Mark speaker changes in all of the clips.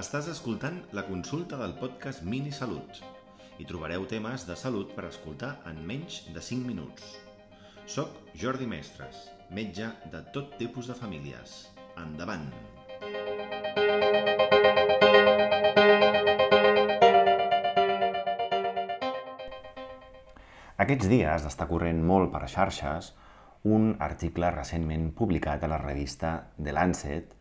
Speaker 1: Estàs escoltant la consulta del podcast Mini Salut. Hi trobareu temes de salut per escoltar en menys de 5 minuts. Soc Jordi Mestres, metge de tot tipus de famílies. Endavant! Aquests dies està corrent molt per xarxes un article recentment publicat a la revista The Lancet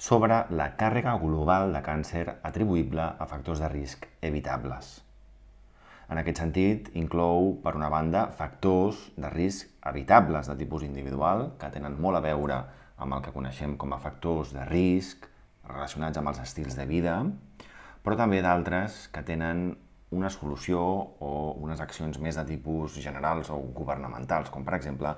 Speaker 1: sobre la càrrega global de càncer atribuïble a factors de risc evitables. En aquest sentit, inclou, per una banda, factors de risc evitables de tipus individual, que tenen molt a veure amb el que coneixem com a factors de risc relacionats amb els estils de vida, però també d'altres que tenen una solució o unes accions més de tipus generals o governamentals, com per exemple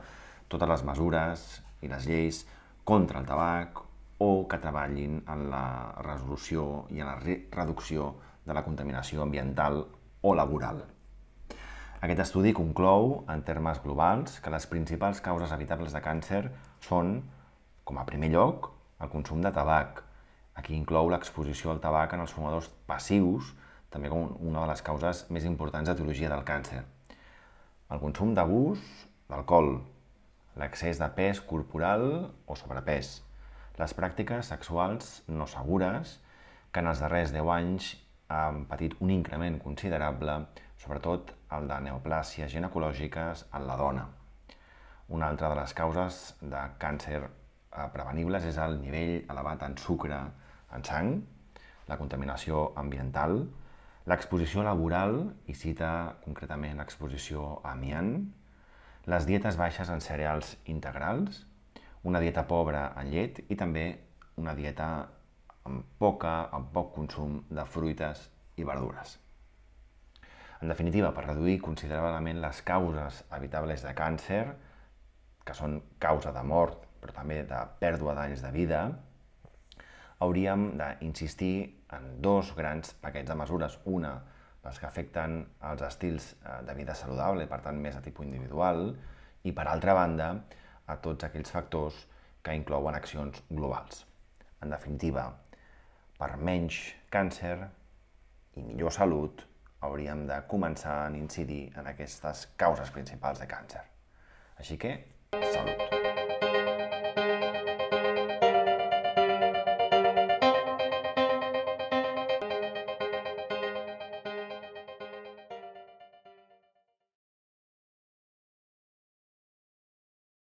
Speaker 1: totes les mesures i les lleis contra el tabac o que treballin en la resolució i en la reducció de la contaminació ambiental o laboral. Aquest estudi conclou, en termes globals, que les principals causes evitables de càncer són, com a primer lloc, el consum de tabac. Aquí inclou l'exposició al tabac en els fumadors passius, també com una de les causes més importants d'etiologia del càncer. El consum d'abús d'alcohol, l'excés de pes corporal o sobrepès, les pràctiques sexuals no segures, que en els darrers 10 anys han patit un increment considerable, sobretot el de neoplàsies ginecològiques en la dona. Una altra de les causes de càncer eh, prevenibles és el nivell elevat en sucre en sang, la contaminació ambiental, l'exposició laboral, i cita concretament l'exposició a amiant, les dietes baixes en cereals integrals, una dieta pobra en llet i també una dieta amb poca, amb poc consum de fruites i verdures. En definitiva, per reduir considerablement les causes evitables de càncer, que són causa de mort, però també de pèrdua d'anys de vida, hauríem d'insistir en dos grans paquets de mesures. Una, les que afecten els estils eh, de vida saludable, per tant més a tipus individual, i per altra banda, a tots aquells factors que inclouen accions globals. En definitiva, per menys càncer i millor salut, hauríem de començar a incidir en aquestes causes principals de càncer. Així que, salut!